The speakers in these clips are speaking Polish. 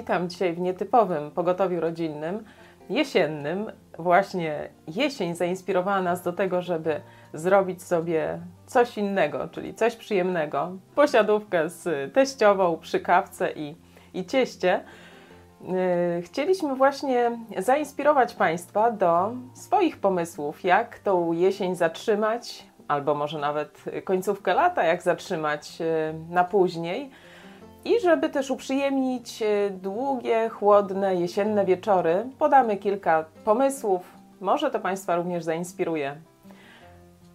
Witam dzisiaj w nietypowym pogotowiu rodzinnym, jesiennym. Właśnie jesień zainspirowała nas do tego, żeby zrobić sobie coś innego, czyli coś przyjemnego. Posiadówkę z teściową przy kawce i, i cieście. Yy, Chcieliśmy właśnie zainspirować Państwa do swoich pomysłów, jak tą jesień zatrzymać, albo może nawet końcówkę lata, jak zatrzymać yy, na później. I żeby też uprzyjemnić yy, długie, chłodne, jesienne wieczory, podamy kilka pomysłów. Może to Państwa również zainspiruje.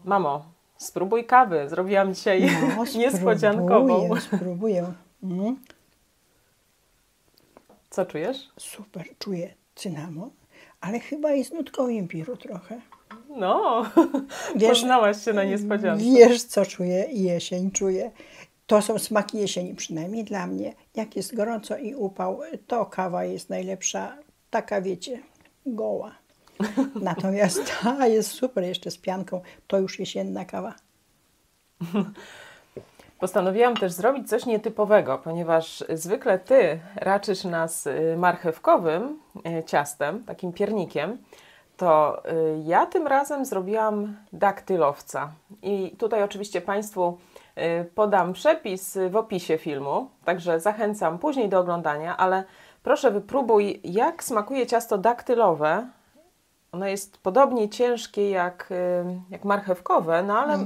Mamo, spróbuj kawy. Zrobiłam dzisiaj No, niespodziankową. Spróbuję, spróbuję. Mm, Co czujesz? super, czuję cynamon, ale chyba jest nutką imbiru trochę. No, Wiesz- poznałaś się na niespodziankę. Wiesz, co czuję? Jesień czuję. To są smaki jesieni, przynajmniej dla mnie. Jak jest gorąco i upał, to kawa jest najlepsza. Taka, wiecie, goła. Natomiast ta jest super jeszcze z pianką. To już jesienna kawa. Postanowiłam też zrobić coś nietypowego, ponieważ zwykle ty raczysz nas y, marchewkowym y, ciastem, takim piernikiem, to y, ja tym razem zrobiłam daktylowca. I tutaj oczywiście Państwu podam przepis w opisie filmu, także zachęcam później do oglądania, ale proszę wypróbuj, jak smakuje ciasto daktylowe. Ono jest podobnie ciężkie jak, y, jak marchewkowe, no ale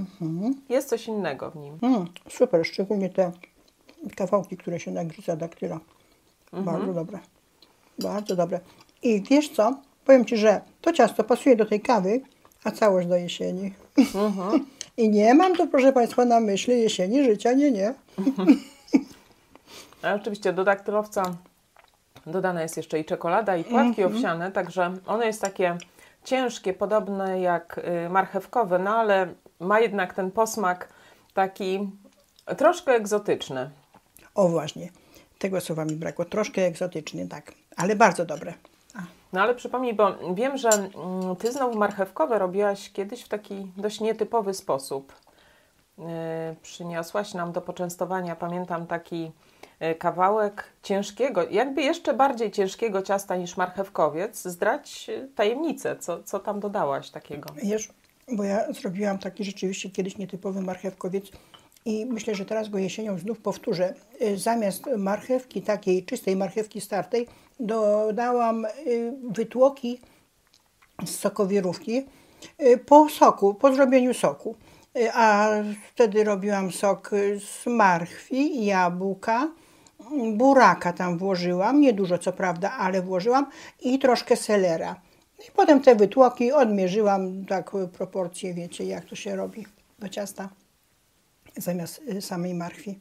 jest coś innego w nim. Mm, super, szczególnie te kawałki, które się nagryza daktyla. Bardzo dobre. Bardzo dobre. I wiesz co? Powiem Ci, że to ciasto pasuje do tej kawy, a całość do jesieni. I nie mam tu, proszę Państwa, na myśli jesieni życia, nie, nie. A oczywiście do daktylowca dodana jest jeszcze i czekolada, i płatki owsiane, także ono jest takie ciężkie, podobne jak y, marchewkowe, no ale ma jednak ten posmak taki troszkę egzotyczny. O właśnie, tego słowa mi brakło. Troszkę egzotyczny, tak, ale bardzo dobre. No ale przypomnij, bo wiem, że mm, ty znowu marchewkowe robiłaś kiedyś w taki dość nietypowy sposób. Yy, przyniosłaś nam do poczęstowania, pamiętam, taki yy, kawałek ciężkiego, jakby jeszcze bardziej ciężkiego ciasta niż marchewkowiec. Zdradź yy, tajemnicę, co, co tam dodałaś takiego. Wiesz, bo ja zrobiłam taki rzeczywiście kiedyś nietypowy marchewkowiec i myślę, że teraz go jesienią znów powtórzę. Y, Zamiast marchewki, takiej czystej marchewki startej, dodałam y, wytłoki z sokowirówki y, po soku, po zrobieniu soku. Y, A wtedy robiłam sok z marchwi, jabłka, buraka tam włożyłam, niedużo co prawda, ale włożyłam i troszkę selera. I potem te wytłoki odmierzyłam tak proporcje, wiecie, jak to się robi do ciasta zamiast samej marchwi.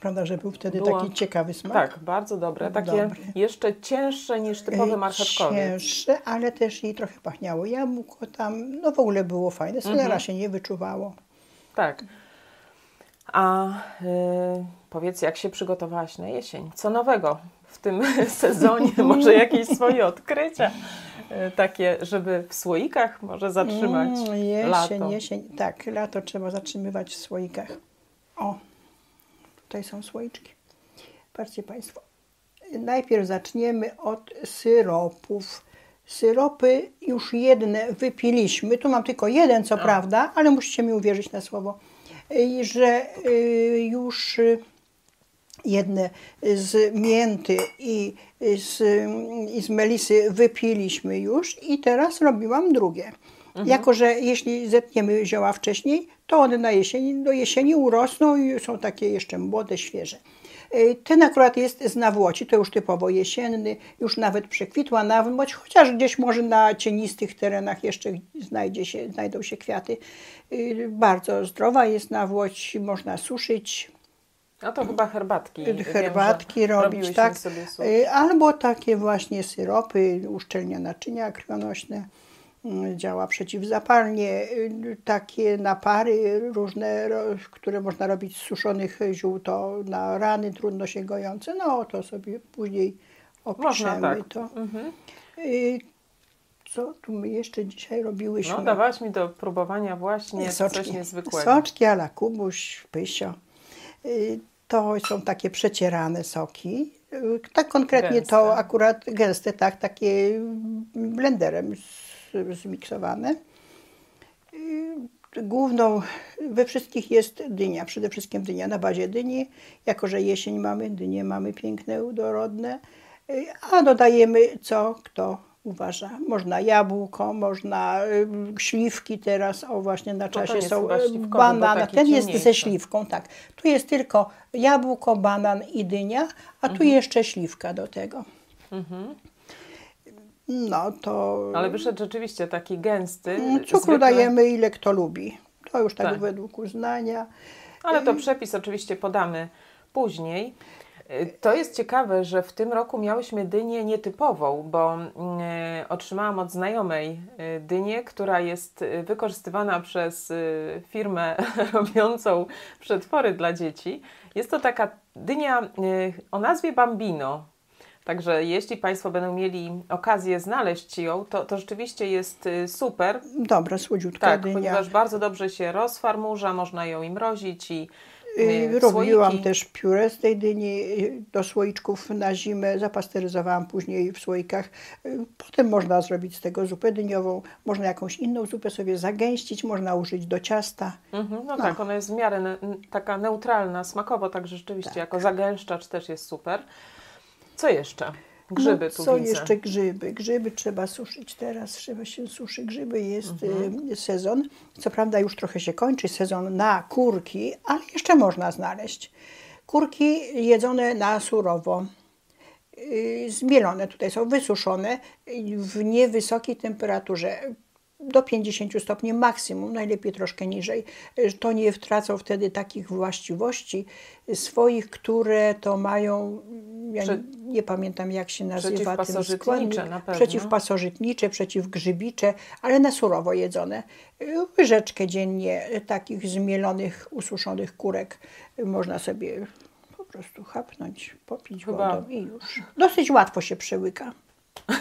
Prawda, że był wtedy Było- taki ciekawy smak. Tak, bardzo dobre. Takie jeszcze cięższe niż typowy Y, marchewkowiec. Cięższe, ale też i trochę pachniało jabłko tam, no w ogóle było fajne. Selera Mhm. się nie wyczuwało. Tak. A y, powiedz, jak się przygotowałaś na jesień? Co nowego w tym sezonie? Może jakieś swoje odkrycia? y, Takie, żeby w słoikach może zatrzymać Mm, jesień, lato. jesień. Tak, lato trzeba zatrzymywać w słoikach. O, tutaj są słoiczki. Patrzcie Państwo. Najpierw zaczniemy od syropów. Syropy już jedne wypiliśmy. Tu mam tylko jeden, co prawda, ale musicie mi uwierzyć na słowo, y, że y, już y, jedne z mięty i z, i z melisy wypiliśmy już i teraz robiłam drugie. Jako, że jeśli zetniemy zioła wcześniej, to one na jesieni, do jesieni urosną i są takie jeszcze młode, świeże. Y, Ten akurat jest z nawłoci, to już typowo jesienny, już nawet przekwitła nawłoć, chociaż gdzieś może na cienistych terenach jeszcze znajdzie się, znajdą się kwiaty. Y, Bardzo zdrowa jest nawłoć, można suszyć, No to chyba herbatki. Wiem, że herbatki robić, robiłyśmy tak. Albo takie właśnie syropy, uszczelnia naczynia krwionośne, działa przeciwzapalnie, y, takie napary różne, które można robić z suszonych ziół, to na rany trudno się gojące, no to sobie później Można, opiszemy tak. to. Mhm. Y, Co tu my jeszcze dzisiaj robiłyśmy? No, dawałaś mi do próbowania właśnie coś niezwykłego. Soczki ala kubuś, pysio. Y, To są takie przecierane soki Y, Tak konkretnie Gęste. to akurat gęste, tak, takie blenderem zmiksowane. Y, Główną we wszystkich jest dynia, przede wszystkim dynia na bazie dyni. Jako, że jesień mamy, dynie mamy piękne, dorodne, Y, a dodajemy co kto uważa. Można jabłko, można y, śliwki teraz, o właśnie na ten czasie są banana. Ten jest ze śliwką, tak. Tu jest tylko jabłko, banan i dynia, a tu Mhm. jeszcze śliwka do tego. No to Ale wyszedł rzeczywiście taki gęsty. mm, cukru zwykle- dajemy ile kto lubi. To już tak, Tak. według uznania. Ale to przepis oczywiście podamy później. To jest ciekawe, że w tym roku miałyśmy dynię nietypową, bo mm, e, otrzymałam od znajomej y, dynię, która jest y, wykorzystywana przez firmę robiącą przetwory dla dzieci. Jest to taka dynia o nazwie Bambino. Także jeśli Państwo będą mieli okazję znaleźć ją, to, to rzeczywiście jest y, super, Dobra, słodziutka tak, dynia. ponieważ bardzo dobrze się rozfarmurza, można ją i mrozić i Y, y, w Robiłam słoiki. też pióre z tej dyni y, do słoiczków na zimę, zapasteryzowałam później w słoikach. Potem można zrobić z tego zupę dyniową, można jakąś inną zupę sobie zagęścić, można użyć do ciasta. Mhm, no, tak, ona jest w miarę ne, taka neutralna smakowo, także rzeczywiście Tak. jako zagęszczacz też jest super. Co jeszcze? Grzyby no, tu co widzę. jeszcze grzyby? Grzyby trzeba suszyć teraz, trzeba się suszy grzyby, jest Mhm. sezon. Co prawda już trochę się kończy sezon na kurki, ale jeszcze można znaleźć. Kurki jedzone na surowo. y, Zmielone tutaj są, wysuszone w niewysokiej temperaturze. Do 50 stopni maksimum, najlepiej troszkę niżej. To nie wtracą wtedy takich właściwości swoich, które to mają, ja Prze- nie pamiętam jak się nazywa ten składnik. na pewno. Przeciwpasożytnicze, przeciwgrzybicze, ale na surowo jedzone. Łyżeczkę dziennie takich zmielonych, ususzonych kurek można sobie po prostu chapnąć, popić Chyba- wodą i już. Dosyć łatwo się przełyka.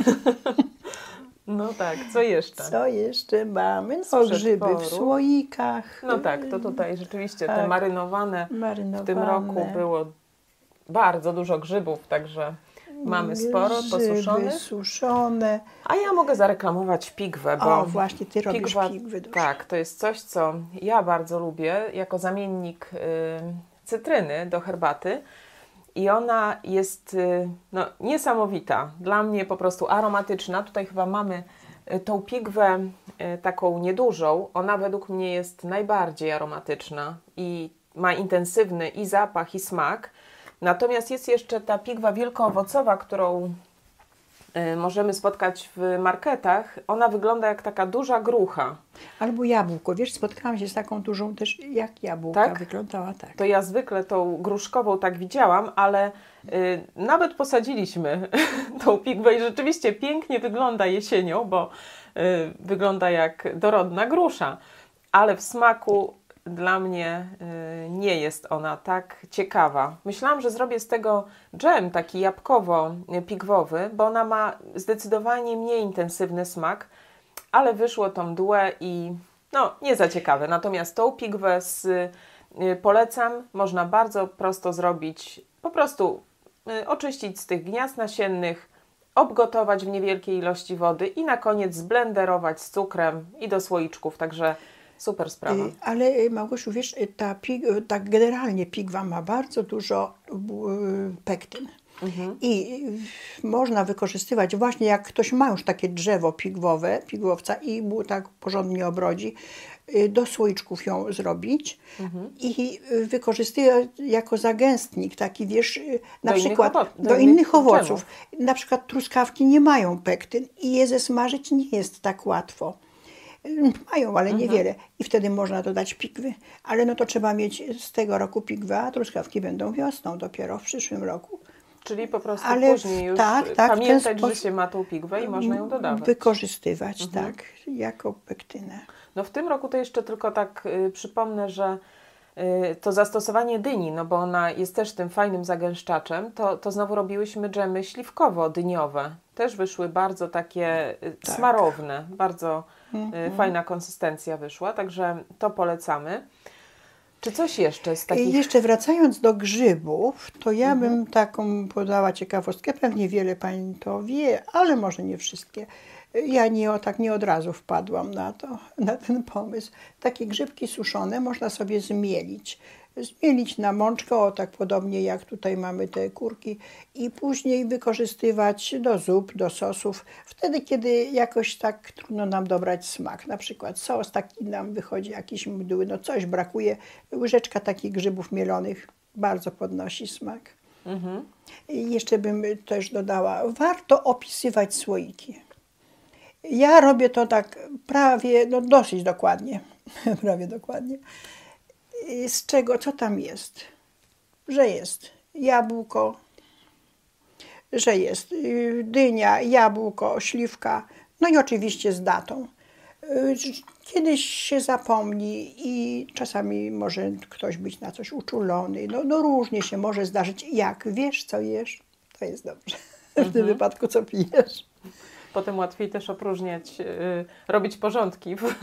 No tak, co jeszcze? Co jeszcze mamy? No grzyby w słoikach. No tak, to tutaj rzeczywiście te Tak. marynowane Marynowane. w tym roku było bardzo dużo grzybów, także mamy sporo Grzyby posuszonych. suszone. A ja mogę zareklamować pigwę, bo O, właśnie, ty robisz pigwa, pigwy. Tak, to jest coś, co ja bardzo lubię jako zamiennik y, cytryny do herbaty. I ona jest y, no, niesamowita. Dla mnie po prostu aromatyczna. Tutaj chyba mamy y, tą pigwę y, taką niedużą. Ona według mnie jest najbardziej aromatyczna i ma intensywny i zapach, i smak. Natomiast jest jeszcze ta pigwa wielkoowocowa, którą możemy spotkać w marketach. Ona wygląda jak taka duża grucha. Albo jabłko. Wiesz, spotkałam się z taką dużą też, jak jabłka Tak? wyglądała tak. To ja zwykle tą gruszkową tak widziałam, ale y, nawet posadziliśmy tą pigwę i rzeczywiście pięknie wygląda jesienią, bo y, wygląda jak dorodna grusza, ale w smaku dla mnie y, nie jest ona tak ciekawa. Myślałam, że zrobię z tego dżem taki jabłkowo-pigwowy, bo ona ma zdecydowanie mniej intensywny smak, ale wyszło to mdłe i no, nie za ciekawe. Natomiast tą pigwę z, y, polecam. Można bardzo prosto zrobić, po prostu y, oczyścić z tych gniazd nasiennych, obgotować w niewielkiej ilości wody i na koniec zblenderować z cukrem i do słoiczków. Także super sprawa. Y, Ale Małgosiu, wiesz, ta pig, tak generalnie pigwa ma bardzo dużo y, pektyn. I można wykorzystywać, właśnie jak ktoś ma już takie drzewo pigwowe, pigłowca i mu tak porządnie obrodzi, y, do słoiczków ją zrobić i y, wykorzystywać jako zagęstnik taki, wiesz, y, na Do innych przykład owo- do do, innych innych owoców. Na przykład truskawki nie mają pektyn i je zesmażyć nie jest tak łatwo. Mają, ale Mhm. niewiele. I wtedy można dodać pigwy. Ale no to trzeba mieć z tego roku pigwę, a truskawki będą wiosną dopiero w przyszłym roku. Czyli po prostu ale później już tak, tak, pamiętać, że się ma tą pigwę i można ją dodawać. Wykorzystywać, Mhm. tak, jako pektynę. No w tym roku to jeszcze tylko tak y, przypomnę, że y, to zastosowanie dyni, no bo ona jest też tym fajnym zagęszczaczem, to, to znowu robiłyśmy dżemy śliwkowo-dyniowe. Też wyszły bardzo takie y, Tak. smarowne, bardzo y, Mhm. fajna konsystencja wyszła, także to polecamy. Czy coś jeszcze z I takich... jeszcze wracając do grzybów, to ja Mhm. bym taką podała ciekawostkę. Pewnie wiele pań to wie, ale może nie wszystkie. Ja nie, o, tak nie od razu wpadłam na to, na ten pomysł. Takie grzybki suszone można sobie zmielić. Zmielić na mączkę, o tak podobnie jak tutaj mamy te kurki i później wykorzystywać do zup, do sosów. Wtedy, kiedy jakoś tak trudno nam dobrać smak. Na przykład sos taki nam wychodzi jakiś mdły, no coś brakuje. Łyżeczka takich grzybów mielonych bardzo podnosi smak. Mhm. I jeszcze bym też dodała, warto opisywać słoiki. Ja robię to tak prawie, no dosyć dokładnie, prawie dokładnie. I Z czego, co tam jest? Że jest jabłko, że jest y, dynia, jabłko, śliwka, no i oczywiście z datą. Y, Kiedyś się zapomni i czasami może ktoś być na coś uczulony. No, no różnie się może zdarzyć. Jak wiesz, co jesz, to jest dobrze. W tym wypadku, co pijesz. Potem łatwiej też opróżniać, y, robić porządki w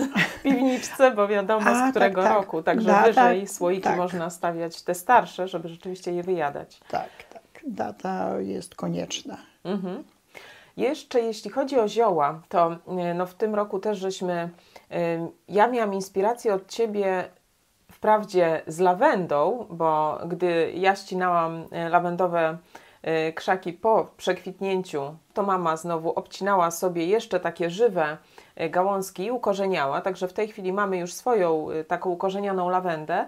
piwniczce, bo wiadomo A, z którego tak, tak. roku. Także wyżej słoiki tak. można stawiać te starsze, żeby rzeczywiście je wyjadać. Tak, tak. Data jest konieczna. Mhm. Jeszcze jeśli chodzi o zioła, to y, no w tym roku też żeśmy, y, ja miałam inspirację od Ciebie wprawdzie z lawendą, bo gdy ja ścinałam lawendowe krzaki po przekwitnięciu, to mama znowu obcinała sobie jeszcze takie żywe y, gałązki i ukorzeniała, także w tej chwili mamy już swoją y, taką ukorzenioną lawendę,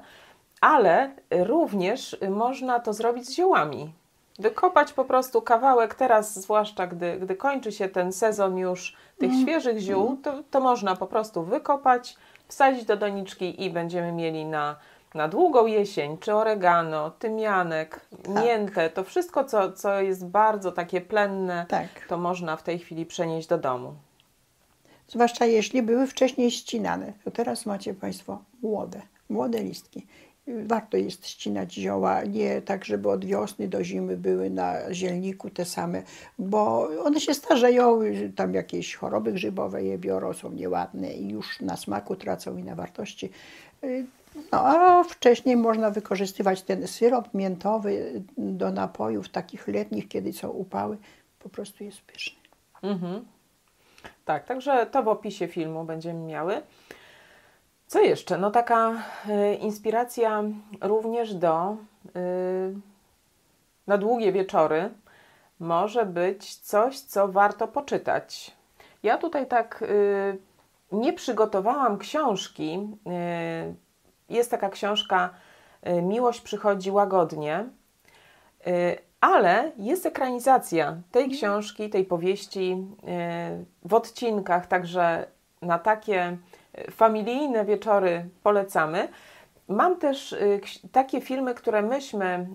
ale również można to zrobić z ziołami. Wykopać po prostu kawałek teraz, zwłaszcza gdy, gdy kończy się ten sezon już tych świeżych ziół, to, to można po prostu wykopać, wsadzić do doniczki i będziemy mieli na, na długą jesień, czy oregano, tymianek, miętę, to wszystko, co, co jest bardzo takie plenne, Tak. to można w tej chwili przenieść do domu. Zwłaszcza jeśli były wcześniej ścinane. To teraz macie Państwo młode, młode listki. Warto jest ścinać zioła, nie tak, żeby od wiosny do zimy były na zielniku te same, bo one się starzeją, tam jakieś choroby grzybowe je biorą, są nieładne i już na smaku tracą i na wartości. No, a wcześniej można wykorzystywać ten syrop miętowy do napojów takich letnich, kiedy są upały. Po prostu jest pyszny. Mhm. Tak, także to w opisie filmu będziemy miały. Co jeszcze? No taka y, inspiracja również do y, na długie wieczory może być coś, co warto poczytać. Ja tutaj tak y, nie przygotowałam książki. Jest taka książka y, Miłość przychodzi łagodnie. Y, Ale jest ekranizacja tej książki, tej powieści y, w odcinkach, także na takie familijne wieczory polecamy. Mam też takie filmy, które myśmy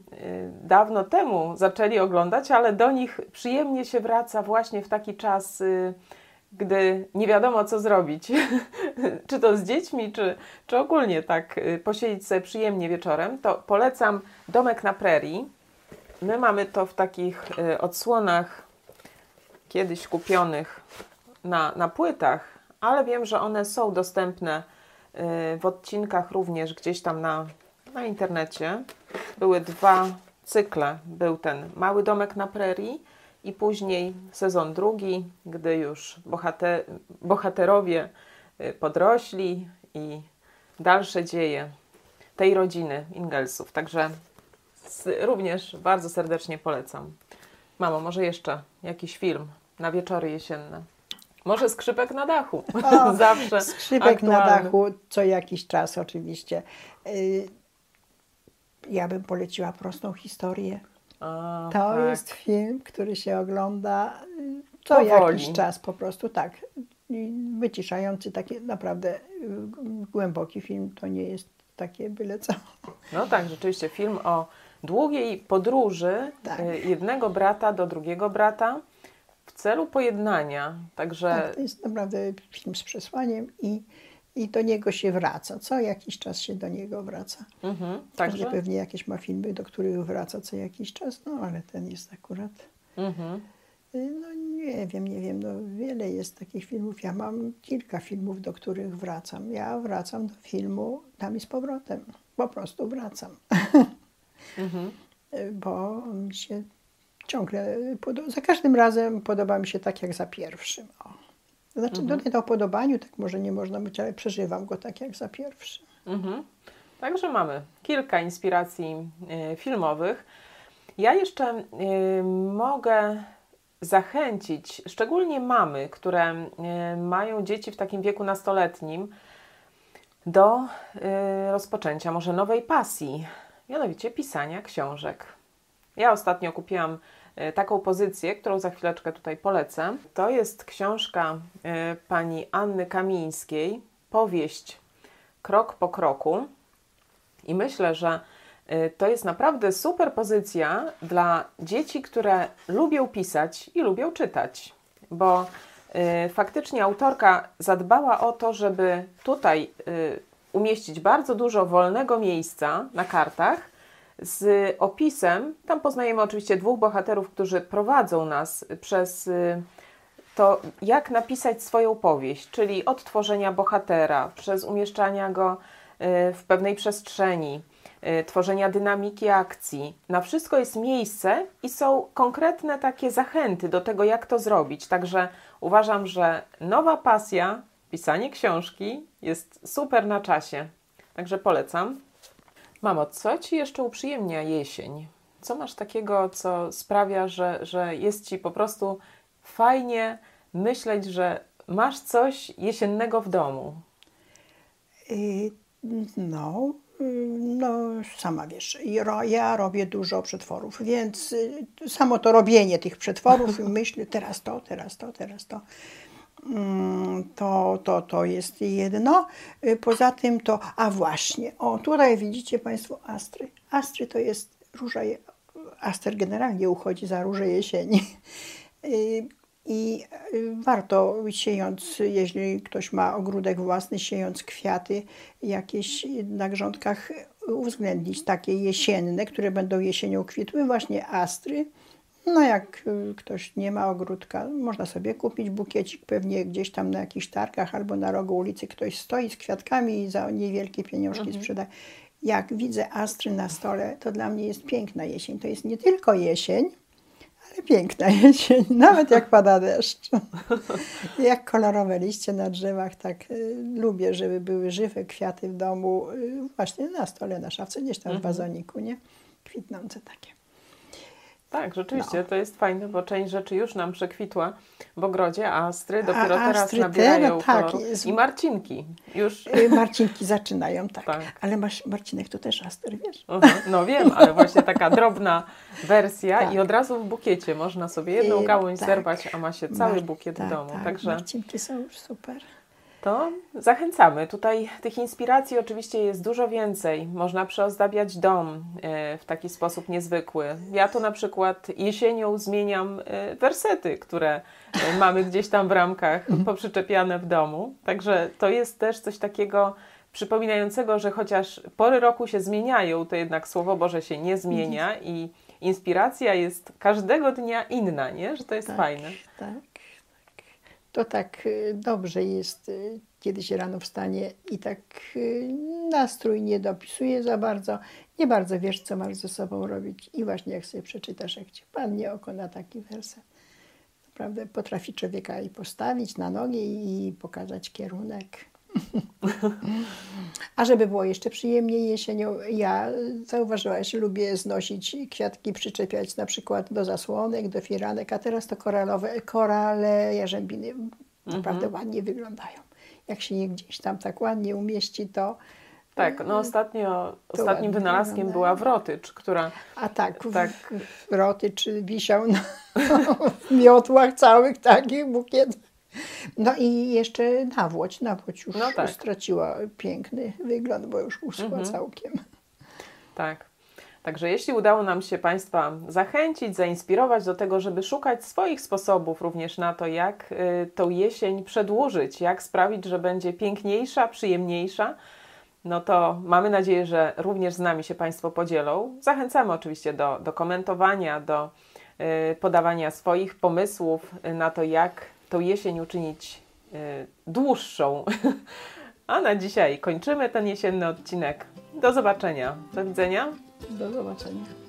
dawno temu zaczęli oglądać, ale do nich przyjemnie się wraca właśnie w taki czas, gdy nie wiadomo co zrobić. czy to z dziećmi, czy, czy ogólnie tak y, posiedzieć sobie przyjemnie wieczorem. To polecam Domek na Prerii. My mamy to w takich y, odsłonach kiedyś kupionych na, na płytach, ale wiem, że one są dostępne y, w odcinkach również gdzieś tam na, na internecie. Były dwa cykle. Był ten Mały Domek na Prerii i później sezon drugi, gdy już bohater, bohaterowie y, podrośli i dalsze dzieje tej rodziny Ingelsów. Także również bardzo serdecznie polecam. Mamo, może jeszcze jakiś film na wieczory jesienne? Może skrzypek na dachu. O, Zawsze. Skrzypek na aktualny. dachu co jakiś czas oczywiście. Y, Ja bym poleciła prostą historię. A, To tak. jest film, który się ogląda y, co Powoli. jakiś czas po prostu, tak. Wyciszający, taki naprawdę y, głęboki film, to nie jest takie byle co. No tak, rzeczywiście film o długiej podróży Tak. y, jednego brata do drugiego brata w celu pojednania. Także Tak, to jest naprawdę film z przesłaniem i, i do niego się wraca. Co jakiś czas się do niego wraca. mhm, Także także pewnie jakieś ma filmy, do których wraca co jakiś czas, no ale ten jest akurat mhm. Y, No nie wiem, nie wiem, no wiele jest takich filmów. Ja mam kilka filmów, do których wracam. Ja wracam do filmu tam i z powrotem, po prostu wracam. Mhm. Bo mi się ciągle, podo- za każdym razem podoba mi się tak jak za pierwszym. O. Znaczy, Mhm. tutaj to o podobaniu tak może nie można być, ale przeżywam go tak jak za pierwszym. Mhm. Także mamy kilka inspiracji y, filmowych. Ja jeszcze y, mogę zachęcić, szczególnie mamy, które y, mają dzieci w takim wieku nastoletnim, do rozpoczęcia może nowej pasji, mianowicie pisania książek. Ja ostatnio kupiłam taką pozycję, którą za chwileczkę tutaj polecę. To jest książka y, pani Anny Kamińskiej, powieść krok po kroku. I myślę, że y, to jest naprawdę super pozycja dla dzieci, które lubią pisać i lubią czytać, bo faktycznie autorka zadbała o to, żeby tutaj umieścić bardzo dużo wolnego miejsca na kartach z opisem. Tam poznajemy oczywiście dwóch bohaterów, którzy prowadzą nas przez y, to, jak napisać swoją powieść, czyli od tworzenia bohatera, przez umieszczania go y, w pewnej przestrzeni, y, tworzenia dynamiki akcji. Na wszystko jest miejsce i są konkretne takie zachęty do tego, jak to zrobić. Także uważam, że nowa pasja, pisanie książki, jest super na czasie. Także polecam. Mamo, co ci jeszcze uprzyjemnia jesień? Co masz takiego, co sprawia, że, że jest ci po prostu fajnie myśleć, że masz coś jesiennego w domu? Y, No, no sama wiesz, ja robię dużo przetworów, więc y, samo to robienie tych przetworów i myślę teraz to, teraz to, teraz to. Mm, To, to, to jest jedno. Y, Poza tym to, a właśnie, o tutaj widzicie Państwo astry. Astry to jest róża, aster generalnie uchodzi za różę jesieni. Y, I y, warto siejąc, jeśli ktoś ma ogródek własny, siejąc kwiaty jakieś na grządkach, uwzględnić takie jesienne, które będą jesienią kwitły, właśnie astry. No jak y, ktoś nie ma ogródka, można sobie kupić bukiecik, pewnie gdzieś tam na jakichś targach albo na rogu ulicy ktoś stoi z kwiatkami i za niewielkie pieniążki sprzeda. Jak widzę astry na stole, to dla mnie jest piękna jesień. To jest nie tylko jesień, ale piękna jesień, nawet jak pada deszcz. jak kolorowe liście na drzewach, tak y, lubię, żeby były żywe kwiaty w domu, y, właśnie na stole, na szafce, gdzieś tam w wazoniku, nie? Kwitnące takie. Tak, rzeczywiście, No. to jest fajne, bo część rzeczy już nam przekwitła w ogrodzie, a astry dopiero A teraz astry nabierają tak, jest- I marcinki już. Y, Marcinki zaczynają, tak. Tak. Ale masz, Marcinek to też aster, wiesz? Mhm, No wiem, ale właśnie taka drobna wersja Tak. i od razu w bukiecie można sobie jedną I- gałąź tak. zerwać, a ma się cały Mar- bukiet tak, w domu. Tak, Także Marcinki są już super. To zachęcamy. Tutaj tych inspiracji oczywiście jest dużo więcej. Można przeozdabiać dom e, w taki sposób niezwykły. Ja to na przykład jesienią zmieniam e, wersety, które e, mamy gdzieś tam w ramkach poprzyczepiane w domu. Także to jest też coś takiego przypominającego, że chociaż pory roku się zmieniają, to jednak Słowo Boże się nie zmienia i inspiracja jest każdego dnia inna, nie? Że to jest Tak. fajne. Tak. To tak y, dobrze jest, y, kiedy się rano wstanie i tak y, nastrój nie dopisuje za bardzo, nie bardzo wiesz, co masz ze sobą robić. I właśnie jak sobie przeczytasz, jak ci padnie oko na taki werset, naprawdę potrafi człowieka i postawić na nogi i pokazać kierunek. A żeby było jeszcze przyjemniej jesienią, ja zauważyłaś, lubię znosić kwiatki, przyczepiać na przykład do zasłonek, do firanek, a teraz to koralowe, korale jarzębiny naprawdę ładnie wyglądają. Jak się je gdzieś tam tak ładnie umieści, to Tak, no ostatnio, ostatnim wynalazkiem wygląda. była wrotycz, która a tak, Tak. w roty czy wisiał na, w miotłach całych takich bukiet. No i jeszcze nawłoć, nawłoć już No tak. straciła piękny wygląd, bo już uschła Mhm. całkiem. Tak. Także jeśli udało nam się Państwa zachęcić, zainspirować do tego, żeby szukać swoich sposobów również na to, jak y, tą jesień przedłużyć, jak sprawić, że będzie piękniejsza, przyjemniejsza, no to mamy nadzieję, że również z nami się Państwo podzielą. Zachęcamy oczywiście do, do komentowania, do y, podawania swoich pomysłów na to, jak tą jesień uczynić y, dłuższą, A na dzisiaj kończymy ten jesienny odcinek. Do zobaczenia. Do widzenia. Do zobaczenia.